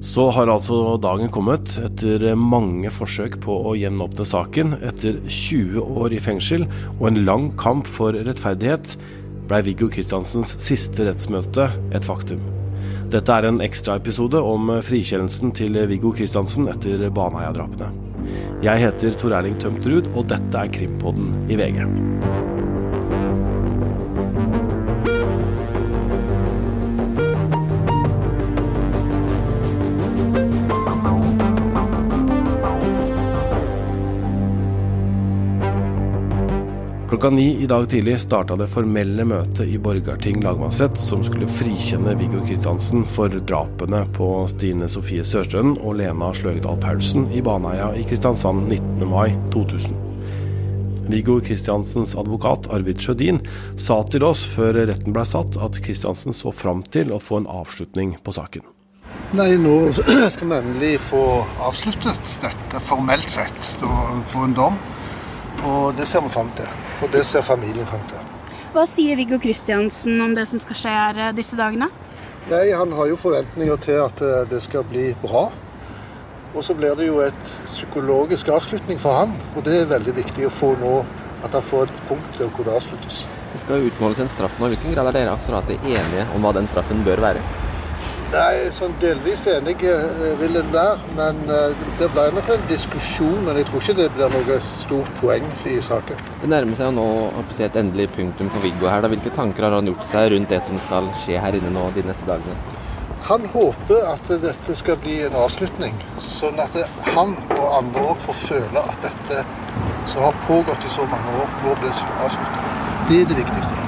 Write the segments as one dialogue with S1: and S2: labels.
S1: Så har altså dagen kommet, etter mange forsøk på å gjenåpne saken. Etter 20 år i fengsel og en lang kamp for rettferdighet, blei Viggo Kristiansens siste rettsmøte et faktum. Dette er en ekstraepisode om frikjennelsen til Viggo Kristiansen etter Baneheia-drapene. Jeg heter Tor Erling Tømt Ruud, og dette er Krimpodden i VG. Klokka ni i dag tidlig starta det formelle møtet i Borgarting lagmannsrett som skulle frikjenne Viggo Kristiansen for drapene på Stine Sofie Sørstrønen og Lena Sløgdal Paulsen i Baneheia i Kristiansand 19. mai 2000. Viggo Kristiansens advokat Arvid Sjødin sa til oss før retten ble satt at Kristiansen så fram til å få en avslutning på saken.
S2: Nei, nå skal vi endelig få avsluttet dette formelt sett. Få en dom. Og det ser vi fram til. Og det ser familien fram til.
S3: Hva sier Viggo Kristiansen om det som skal skje her eh, disse dagene?
S2: Nei, Han har jo forventninger til at eh, det skal bli bra. Og så blir det jo et psykologisk avslutning for han. Og det er veldig viktig å få nå at han får et punkt til hvor det avsluttes.
S4: Det skal utmåles en straff nå. Hvilken grad er dere akkurat enige om hva den straffen bør være?
S2: Nei, sånn Delvis enig eh, vil en være, men eh, det ble nok en diskusjon. Men jeg tror ikke det blir noe stort poeng i saken.
S4: Det nærmer seg jo nå et endelig punktum for Viggo her. Da. Hvilke tanker har han gjort seg rundt det som skal skje her inne nå de neste dagene?
S2: Han håper at dette skal bli en avslutning, sånn at han og andre òg får føle at dette som har pågått i så mange år, nå blir avsluttet. Det er det viktigste.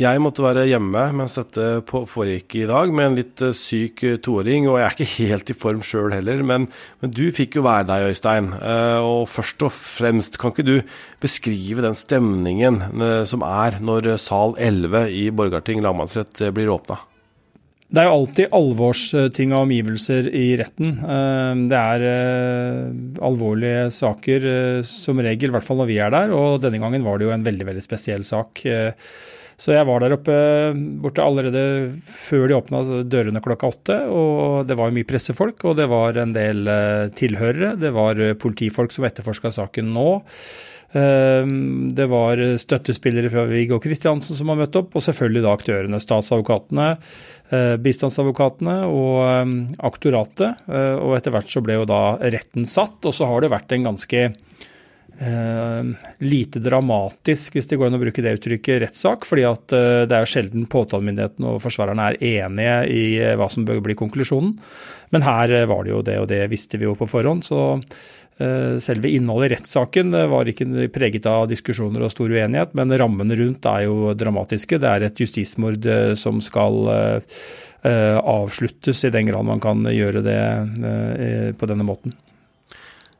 S1: Jeg måtte være hjemme mens dette foregikk i dag, med en litt eh, syk eh, toåring. Og jeg er ikke helt i form sjøl heller, men, men, du fikk jo være deg, Øystein. Eh, og først og fremst, kan ikke du beskrive den stemningen som er når sal 11 i Borgarting lagmannsrett blir åpna?
S5: Det er jo alltid alvorsting av omgivelser i retten. Det er alvorlige saker som regel, i hvert fall når vi er der. Og denne gangen var det jo en veldig, veldig spesiell sak. Så jeg var der oppe borte allerede før de åpna dørene klokka åtte. Og det var mye pressefolk, og det var en del eh, tilhørere. Det var eh, politifolk som etterforska saken nå. Ehm, det var støttespillere fra Viggo Kristiansen som har møtt opp, og selvfølgelig da aktørene. Statsadvokatene, eh, bistandsadvokatene og ehm, aktoratet. Og etter hvert så ble jo da retten satt, og så har det vært en ganske lite dramatisk, hvis det går an å bruke det uttrykket, rettssak. fordi at eh, det er sjelden påtalemyndigheten og forsvarerne er enige i eh, hva som bør bli konklusjonen. Men her var det jo det, og det visste vi jo på forhånd. Så selve innholdet i rettssaken var ikke preget av diskusjoner og stor uenighet, men rammene rundt er jo dramatiske. Det er et justismord som skal avsluttes, i den grad man kan gjøre det på denne måten.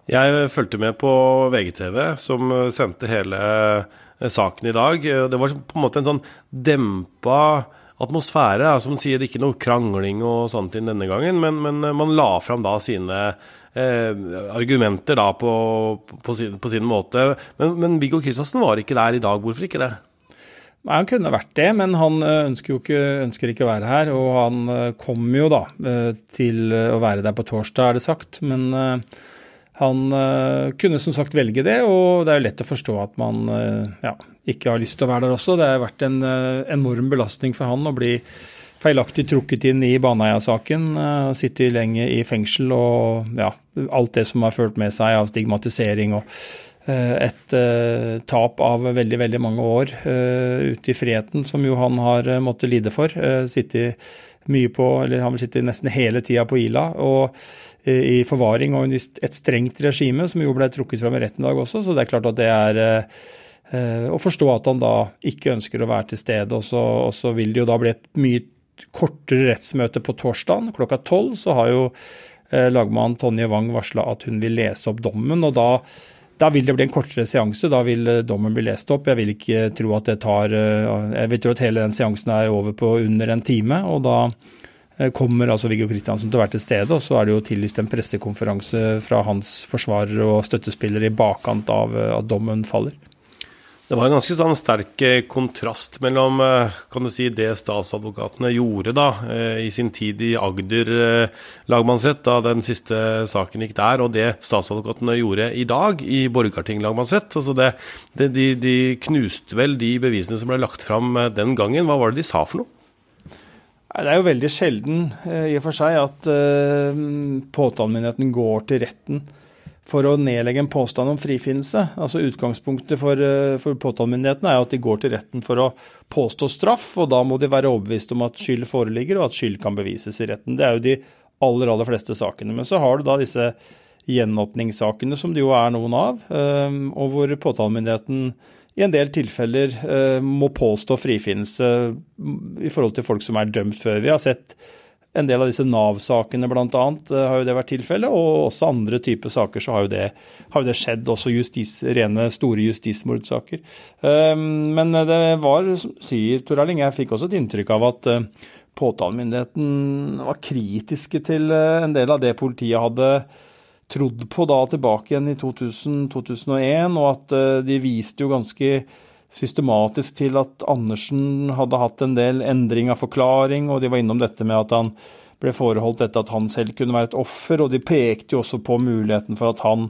S1: Jeg fulgte med på VGTV, som sendte hele eh, saken i dag. Det var på en måte en sånn dempa atmosfære. Som sier ikke noe krangling og sånt inn denne gangen, men, men man la fram da sine eh, argumenter da på, på, sin, på, sin, måte. Men, men Viggo Kristiansen var ikke der i dag. Hvorfor ikke det?
S5: Nei, Han kunne vært det, men han eh, ønsker jo ikke, ønsker ikke å være her. Og han eh, kommer jo da til å være der på torsdag, er det sagt. Men han uh, kunne som sagt velge det, og det er jo lett å forstå at man uh, ja, ikke har lyst til å være der også. Det har vært en uh, enorm belastning for han å bli feilaktig trukket inn i Baneheia-saken. Sitte lenge i fengsel og ja, alt det som har ført med seg av stigmatisering og et tap av veldig veldig mange år ute i friheten, som jo han har måttet lide for. Sitte mye på, eller Han vil sitte nesten hele tida på Ila. og i forvaring og et strengt regime, som jo ble trukket fram i retten i dag også. Så det er klart at det er eh, å forstå at han da ikke ønsker å være til stede. Og så, og så vil det jo da bli et mye kortere rettsmøte på torsdag klokka tolv. Så har jo eh, lagmann Tonje Wang varsla at hun vil lese opp dommen. og da da vil det bli en kortere seanse. Da vil eh, dommen bli lest opp. Jeg vil ikke tro at det tar Jeg vil tro at hele den seansen er over på under en time. og da Eh, kommer altså Viggo Kristiansen til å være til stede. Og så er det jo tillyst en pressekonferanse fra hans forsvarere og støttespillere i bakkant av eh, at dommen faller.
S1: Det var en ganske sånn sterk eh, kontrast mellom eh, kan du si, det statsadvokatene gjorde da, eh, i sin tid i Agder lagmannsrett, da den siste saken gikk der, og det statsadvokatene gjorde i dag i Borgarting lagmannsrett. Altså det, det, de, de, knuste vel de bevisene som ble lagt fram den gangen. Hva var det de sa for noe?
S5: Det er jo veldig sjelden i og for seg at påtalemyndigheten går til retten for å nedlegge en påstand om frifinnelse. Altså Utgangspunktet for, eh, for påtalemyndigheten er at de går til retten for å påstå straff, og da må de være overbevist om at skyld foreligger, og at skyld kan bevises i retten. Det er jo de aller, aller fleste sakene. Men så har du da disse gjenåpningssakene, som det jo er noen av, eh, og hvor påtalemyndigheten i en del tilfeller eh, må påstå frifinnelse i forhold til folk som er dømt før. Vi har sett en del av disse Nav-sakene bl.a. Eh, har jo det vært tilfellet, og også andre typer saker så har jo det, har jo det skjedd. Også justis, rene store justismordsaker. Ehm, men det var, sier Tor Erling, jeg fikk også et inntrykk av at eh, påtalemyndigheten var kritiske til eh, en del av det politiet hadde trodd på da tilbake igjen i 2000-2001, og at de viste jo ganske systematisk til at Andersen hadde hatt en del endring av forklaring, og de var innom dette med at han ble foreholdt etter at han selv kunne være et offer, og de pekte jo også på muligheten for at han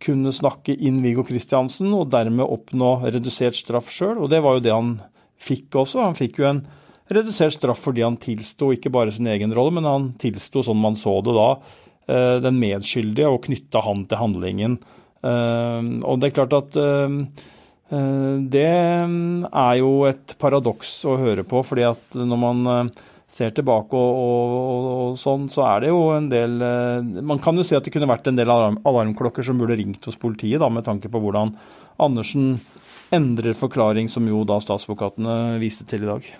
S5: kunne snakke inn Viggo Kristiansen og dermed oppnå redusert straff sjøl, og det var jo det han fikk også. Han fikk jo en redusert straff fordi han tilsto ikke bare sin egen rolle, men han tilsto, sånn man så det da, eh, den medskyldige og knytta han til handlingen. Eh, og det er klart at eh, Eh, det mm, er jo et paradoks å høre på, fordi at når man eh, ser tilbake og, og, og, sånn, så er det jo en del eh, Man kan jo si at det kunne vært en del alarm, alarmklokker som burde ringt hos politiet, da, med tanke på hvordan Andersen endrer forklaring, som jo da statsadvokatene viste til i dag.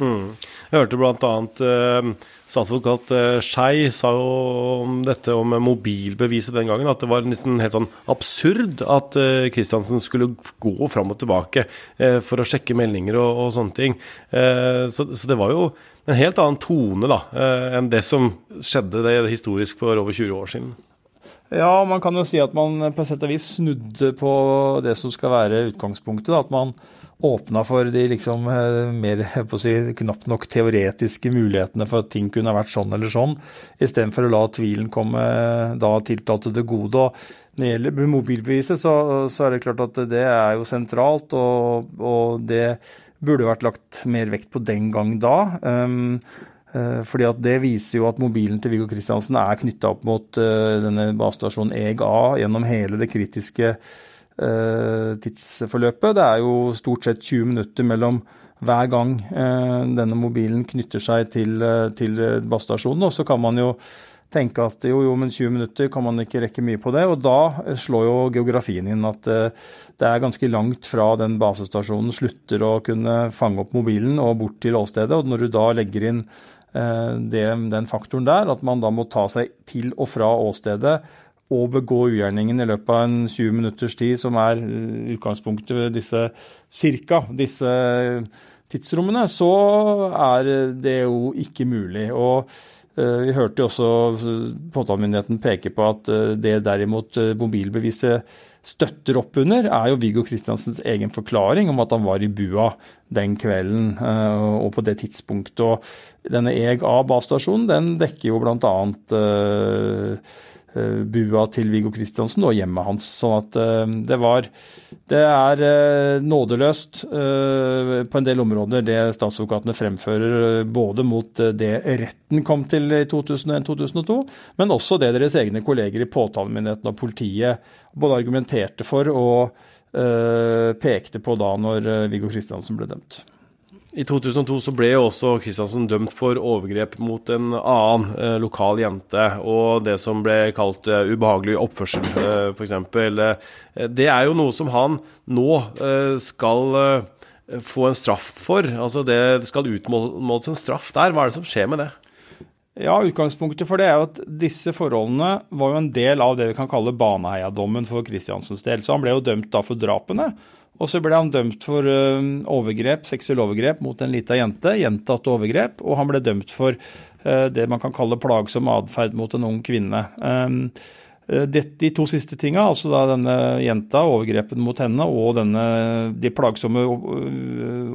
S1: Mm. Jeg hørte bl.a. Eh, statsadvokat eh, Skei sa jo om dette om mobilbeviset den gangen, at det var nesten helt sånn absurd at Kristiansen eh, skulle gå fram og tilbake eh, for å sjekke meldinger og, og sånne ting. Eh, så, så, det var jo en helt annen tone da, eh, enn det som skjedde det historisk for over 20 år siden.
S5: Ja, man kan jo si at man på sett og vis snudde på det som skal være utgangspunktet. Da, at man åpna for de liksom eh, mer si, knapt nok teoretiske mulighetene for at ting kunne vært sånn eller sånn, istedenfor å la tvilen komme da tiltalte til gode. Og når det gjelder mobilbeviset, så, så, er det klart at det er jo sentralt, og, og det burde vært lagt mer vekt på den gang da. Um, fordi at Det viser jo at mobilen til Viggo Kristiansen er knytta opp mot uh, denne basestasjonen EG-A gjennom hele det kritiske Eh, tidsforløpet. Det er jo stort sett 20 minutter mellom hver gang eh, denne mobilen knytter seg til, eh, til basestasjonen. Og så kan man jo tenke at jo, jo, men 20 minutter kan man ikke rekke mye på det. Og da slår jo geografien inn at det er ganske langt fra den basestasjonen slutter å kunne fange opp mobilen og bort til åstedet. Og når du da legger inn det, den faktoren der, at man da må ta seg til og fra åstedet og begå ugjerningen i løpet av en 20 minutters tid, som er eh, utgangspunktet ved disse cirka disse tidsrommene, så er det jo ikke mulig. Og eh, vi hørte jo også påtalemyndigheten peke på at eh, det derimot mobilbeviset støtter opp under, er jo Viggo Kristiansens egen forklaring om at han var i bua den kvelden og på det tidspunktet. Og denne EG A-basestasjonen den dekker jo bl.a. Eh, bua til Viggo Kristiansen og hjemmet hans. Sånn at eh, det var Det er eh, nådeløst på en del områder det statsadvokatene fremfører, både mot det retten kom til i 2001-2002, men også det deres egne kolleger i påtalemyndigheten og politiet både argumenterte for og pekte på da når Viggo Kristiansen ble dømt.
S1: I 2002 så ble jo også Kristiansen dømt for overgrep mot en annen eh, lokal jente, og det som ble kalt eh, ubehagelig oppførsel, eh, f.eks. Eh, det er jo noe som han nå eh, skal eh, få en straff for. Altså det, det skal utmåles en straff der. Hva er det som skjer med det?
S5: Ja, Utgangspunktet for det er jo at disse forholdene var jo en del av det vi kan kalle Baneheia-dommen for Kristiansens del. Så han ble jo dømt da for drapene. Og så ble han dømt for uh, overgrep, seksuelle overgrep mot en lita jente. Gjentatte overgrep. Og han ble dømt for uh, det man kan kalle plagsom atferd mot en ung kvinne. Um, de to siste tinga, altså denne jenta, overgrepen mot henne, og denne, de plagsomme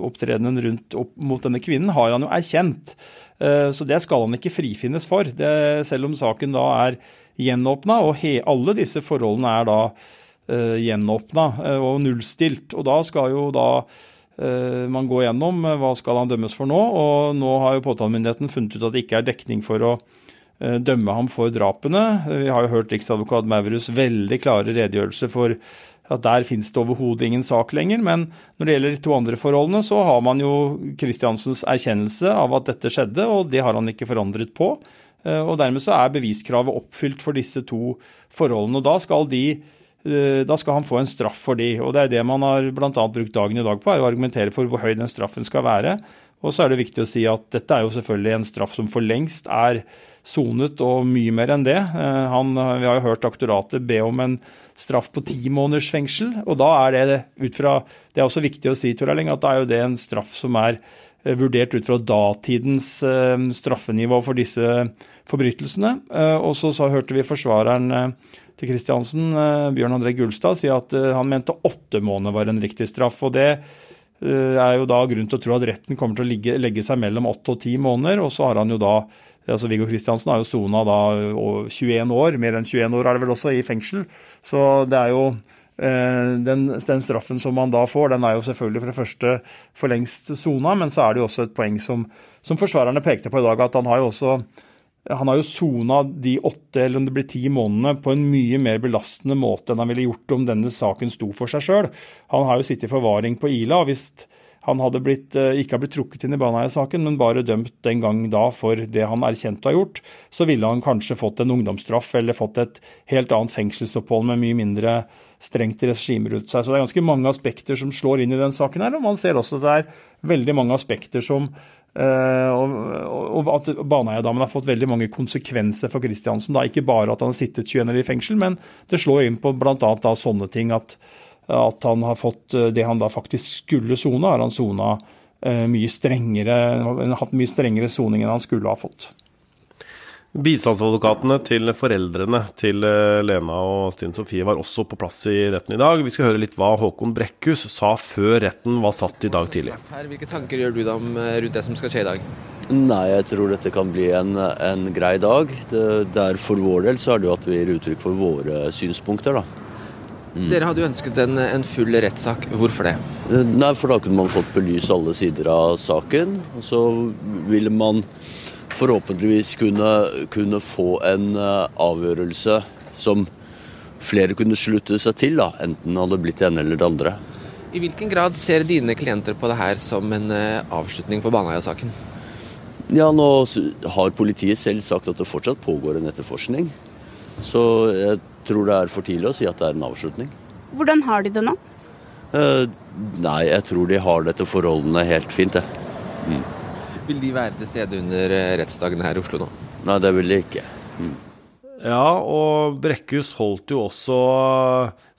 S5: opptredenen rundt opp mot denne kvinnen, har han jo erkjent. Så det skal han ikke frifinnes for. Det, selv om saken da er gjenåpna, og he, alle disse forholdene er da gjenåpna og nullstilt. Og da skal jo da uh, man gå gjennom hva skal han dømmes for nå, og nå har jo påtalemyndigheten funnet ut at det ikke er dekning for å Eh, dømme ham for drapene. Vi har jo hørt riksadvokat Maurus veldig klare redegjørelse for at der finnes det overhodet ingen sak lenger. Men når det gjelder de to andre forholdene, så har man jo Kristiansens erkjennelse av at dette skjedde, og det har han ikke forandret på. Eh, og dermed så er beviskravet oppfylt for disse to forholdene. Og da skal, de, eh, da skal han få en straff for de. Og det er det man har bl.a. brukt dagen i dag på, er å argumentere for hvor høy den straffen skal være. Og så er det viktig å si at dette er jo selvfølgelig en straff som for lengst er sonet, og mye mer enn det. Eh, han, vi har jo hørt aktoratet be om en straff på ti måneders fengsel. og da er det ut fra, det er også viktig å si Tor Erling, at da er jo det en straff som er eh, vurdert ut fra datidens eh, straffenivå for disse forbrytelsene. Og så, så hørte vi forsvareren til Kristiansen, Bjørn André Gullstad, si at han mente åtte måneder var en riktig straff. og det er jo da grunn til å tro at retten kommer til å ligge, legge seg mellom åtte og ti måneder. Og så har han jo da altså Viggo Kristiansen har jo sona da 21 år, mer enn 21 år er det vel også, i fengsel. Så det er jo eh, den, den, straffen som man da får, den er jo selvfølgelig for det første for lengst sona, men så er det jo også et poeng som, som forsvarerne pekte på i dag, at han har jo også han har jo sona de åtte eller om det blir ti månedene på en mye mer belastende måte enn han ville gjort om denne saken sto for seg sjøl. Han har jo sittet i forvaring på Ila. og hvis han hadde blitt, eh, ikke hadde blitt trukket inn i Baneheia-saken, men bare dømt den gang da for det han erkjente å ha gjort, så ville han kanskje fått en ungdomsstraff eller fått et helt annet fengselsopphold med mye mindre strengt regime rundt seg. Så det er ganske mange aspekter som slår inn i den saken her, og man ser også at det er veldig mange aspekter som og, og, at Baneheia-damen har fått veldig mange konsekvenser for Kristiansen. Ikke bare at han har sittet 21 år i fengsel, men det slår inn på bl.a. sånne ting at at han har fått eh, det han da faktisk skulle sone, har han sona eh, mye strengere, hatt mye strengere soning enn han skulle ha fått.
S1: Bistandsadvokatene til foreldrene til eh, Lena og Stine Sofie var også på plass i retten i dag. Vi skal høre litt hva Håkon Brekkhus sa før retten var satt i dag tidlig.
S4: Hvilke tanker gjør du deg om rundt det som skal skje i dag?
S6: Nei, jeg tror dette kan bli en, en grei dag. Det, der For vår del så er det jo at vi gir uttrykk for våre synspunkter. da.
S4: Mm. Dere hadde jo ønsket en, en full rettssak. Hvorfor det?
S6: Eh, nei, for Da kunne man fått belyst alle sider av saken. Og så ville man forhåpentligvis kunne, kunne få en uh, avgjørelse som flere kunne slutte seg til, da, enten hadde blitt det ene eller det andre.
S4: I hvilken grad ser dine klienter på det her som en uh, avslutning på Baneheia-saken?
S6: Ja, Nå har politiet selv sagt at det fortsatt pågår en etterforskning. Så jeg tror det er for tidlig å si at det er en avslutning.
S3: Hvordan har de det nå?
S6: Eh, nei, jeg tror de har dette forholdene helt fint, jeg.
S4: Mm. Vil de være til stede under eh, rettsdagen her i Oslo nå?
S6: Nei, det vil de ikke. Mm.
S1: Ja, og Brekkhus holdt jo også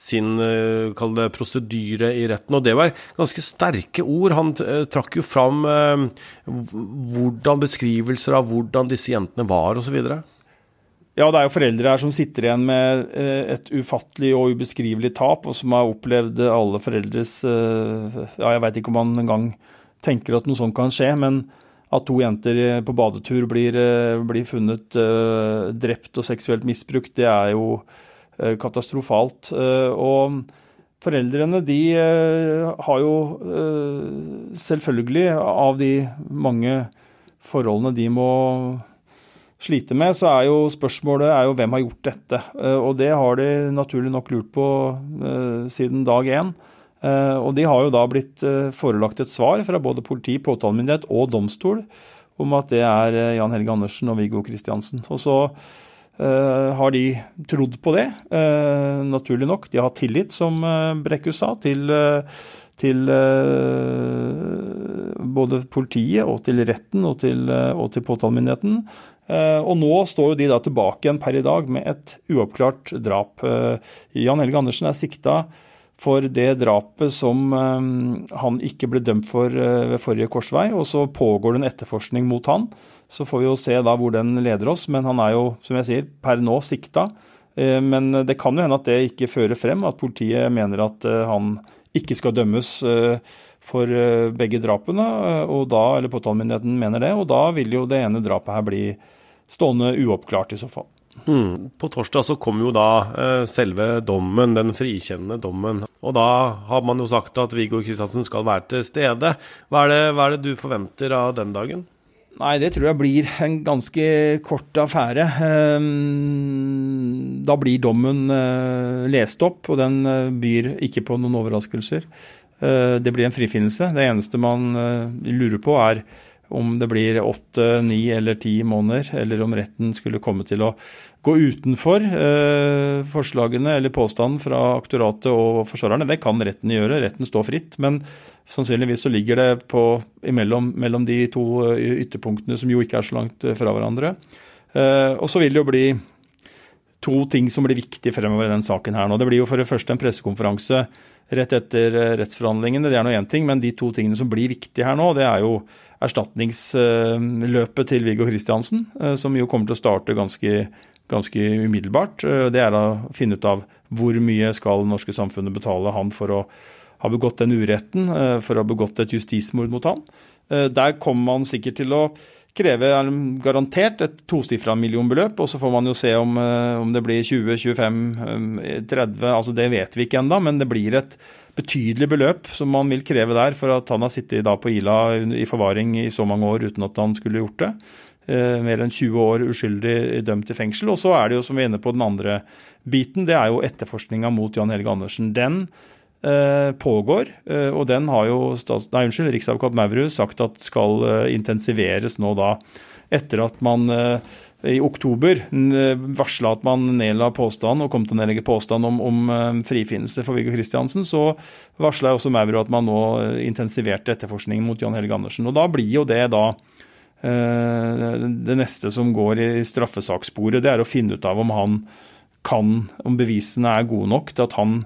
S1: sin eh, kall det, prosedyre i retten, og det var ganske sterke ord. Han eh, trakk jo fram eh, hvordan beskrivelser av hvordan disse jentene var, osv.
S5: Ja, det er jo foreldre her som sitter igjen med eh, et ufattelig og ubeskrivelig tap, og som har opplevd alle foreldres eh, Ja, jeg veit ikke om man engang tenker at noe sånt kan skje, men at to jenter eh, på badetur blir, blir funnet drept og seksuelt misbrukt, det er jo katastrofalt. Og foreldrene de har jo selvfølgelig, av de mange forholdene de må slite med, så er jo spørsmålet er jo hvem har gjort dette. Eh, og det har de naturlig nok lurt på siden dag én. Uh, og de har jo da blitt uh, forelagt et svar fra både politi, påtalemyndighet og domstol om at det er Jan Helge Andersen og Viggo Kristiansen. Og så har de trodd på det, naturlig nok. De har hatt tillit, som Brekkhus sa, til, til både politiet og til retten og til, og til påtalemyndigheten. Eh, og nå står jo de da tilbake igjen per i dag med et uoppklart drap. Eh, Jan Helge Andersen er sikta for det drapet som eh, han ikke ble dømt for ved forrige korsvei, og så pågår det en etterforskning mot han. Så får vi jo se da hvor den leder oss, men han er jo, som jeg sier, per nå sikta. Men det kan jo hende at det ikke fører frem, at politiet mener at han ikke skal dømmes for begge drapene, og da, eller påtalemyndigheten mener det, og da vil jo det ene drapet her bli stående uoppklart i så fall.
S1: Hmm. På torsdag så kom jo da eh, selve dommen, den frikjennende dommen. Og da har man jo sagt at Viggo Kristiansen skal være til stede. Hva er, det, hva er det du forventer av den dagen?
S5: Nei, det tror jeg blir en ganske kort affære. Ehm, da blir dommen eh, lest opp, og den eh, byr ikke på noen overraskelser. Det blir en frifinnelse. Det eneste man lurer på, er om det blir åtte, ni eller ti måneder, eller om retten skulle komme til å gå utenfor eh, forslagene eller påstanden fra aktoratet og forsvarerne. Det kan retten gjøre, retten står fritt. Men sannsynligvis så ligger det på, imellom mellom de to eh, ytterpunktene som jo ikke er så langt fra hverandre. Eh, og så vil det jo bli to ting som blir viktige fremover i den saken her nå. Det blir jo for det første en pressekonferanse rett etter eh, rettsforhandlingene. Det er nå én ting, men de to tingene som blir viktige her nå, det er jo erstatningsløpet til Viggo Kristiansen, eh, som jo kommer til å starte ganske, ganske umiddelbart. Eh, det er å finne ut av hvor mye skal det norske samfunnet betale han for å ha begått den uretten, for å ha begått et justismord mot han. Der kommer man sikkert til å kreve garantert et tosifra millionbeløp, og så får man jo se om, eh, om det blir 20, 25, 30 altså Det vet vi ikke ennå, men det blir et betydelig beløp som man vil kreve der for at han har sittet på Ila i forvaring i så mange år uten at han skulle gjort det. Eh, mer enn 20 år uskyldig dømt til fengsel. Og så er det jo, som vi er inne på, den andre biten. Det er jo etterforskninga mot Jan Helge Andersen. Den pågår, eh, og den har jo nei, unnskyld, riksadvokat Maurud sagt at skal eh, intensiveres nå da etter at man i oktober varsla at man nedla påstand og kom til å nedlegge påstand om, om frifinnelse for Viggo Kristiansen, så varsla også Maurud at man nå intensiverte etterforskningen mot Jan Helge Andersen. Og da blir jo det da det neste som går i straffesakssporet, det er å finne ut av om han kan, om bevisene er gode nok til at han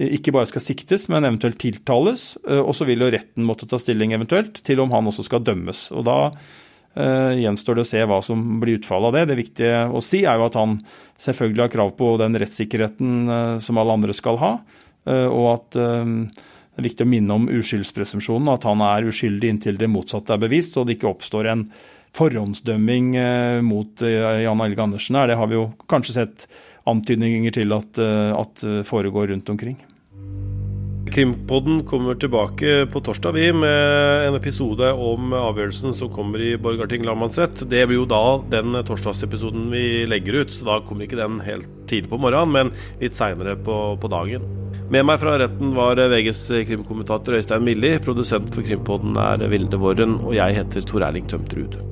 S5: ikke bare skal siktes, men eventuelt tiltales. Eh, og så vil jo retten måtte ta stilling eventuelt til om han også skal dømmes. Og da uh, gjenstår det å se hva som blir utfallet av det. Det viktige å si er jo at han selvfølgelig har krav på den rettssikkerheten uh, som alle andre skal ha, uh, og at det er viktig å minne om uskyldspresumpsjonen, at han er uskyldig inntil det motsatte er bevist, og det ikke oppstår en forhåndsdømming mot Jan Helge Andersen her. Det har vi jo kanskje sett antydninger til at, at foregår rundt omkring.
S1: Krimpodden kommer tilbake på torsdag vi med en episode om avgjørelsen som kommer i Borgarting lagmannsrett. Det blir jo da den torsdagsepisoden vi legger ut, så da kommer ikke den helt tidlig på morgenen, men litt seinere på, på, dagen. Med meg fra retten var VGs krimkommentator Øystein Milli. Produsent for Krimpodden er Vilde Våren, og jeg heter Tor Erling Tømtrud.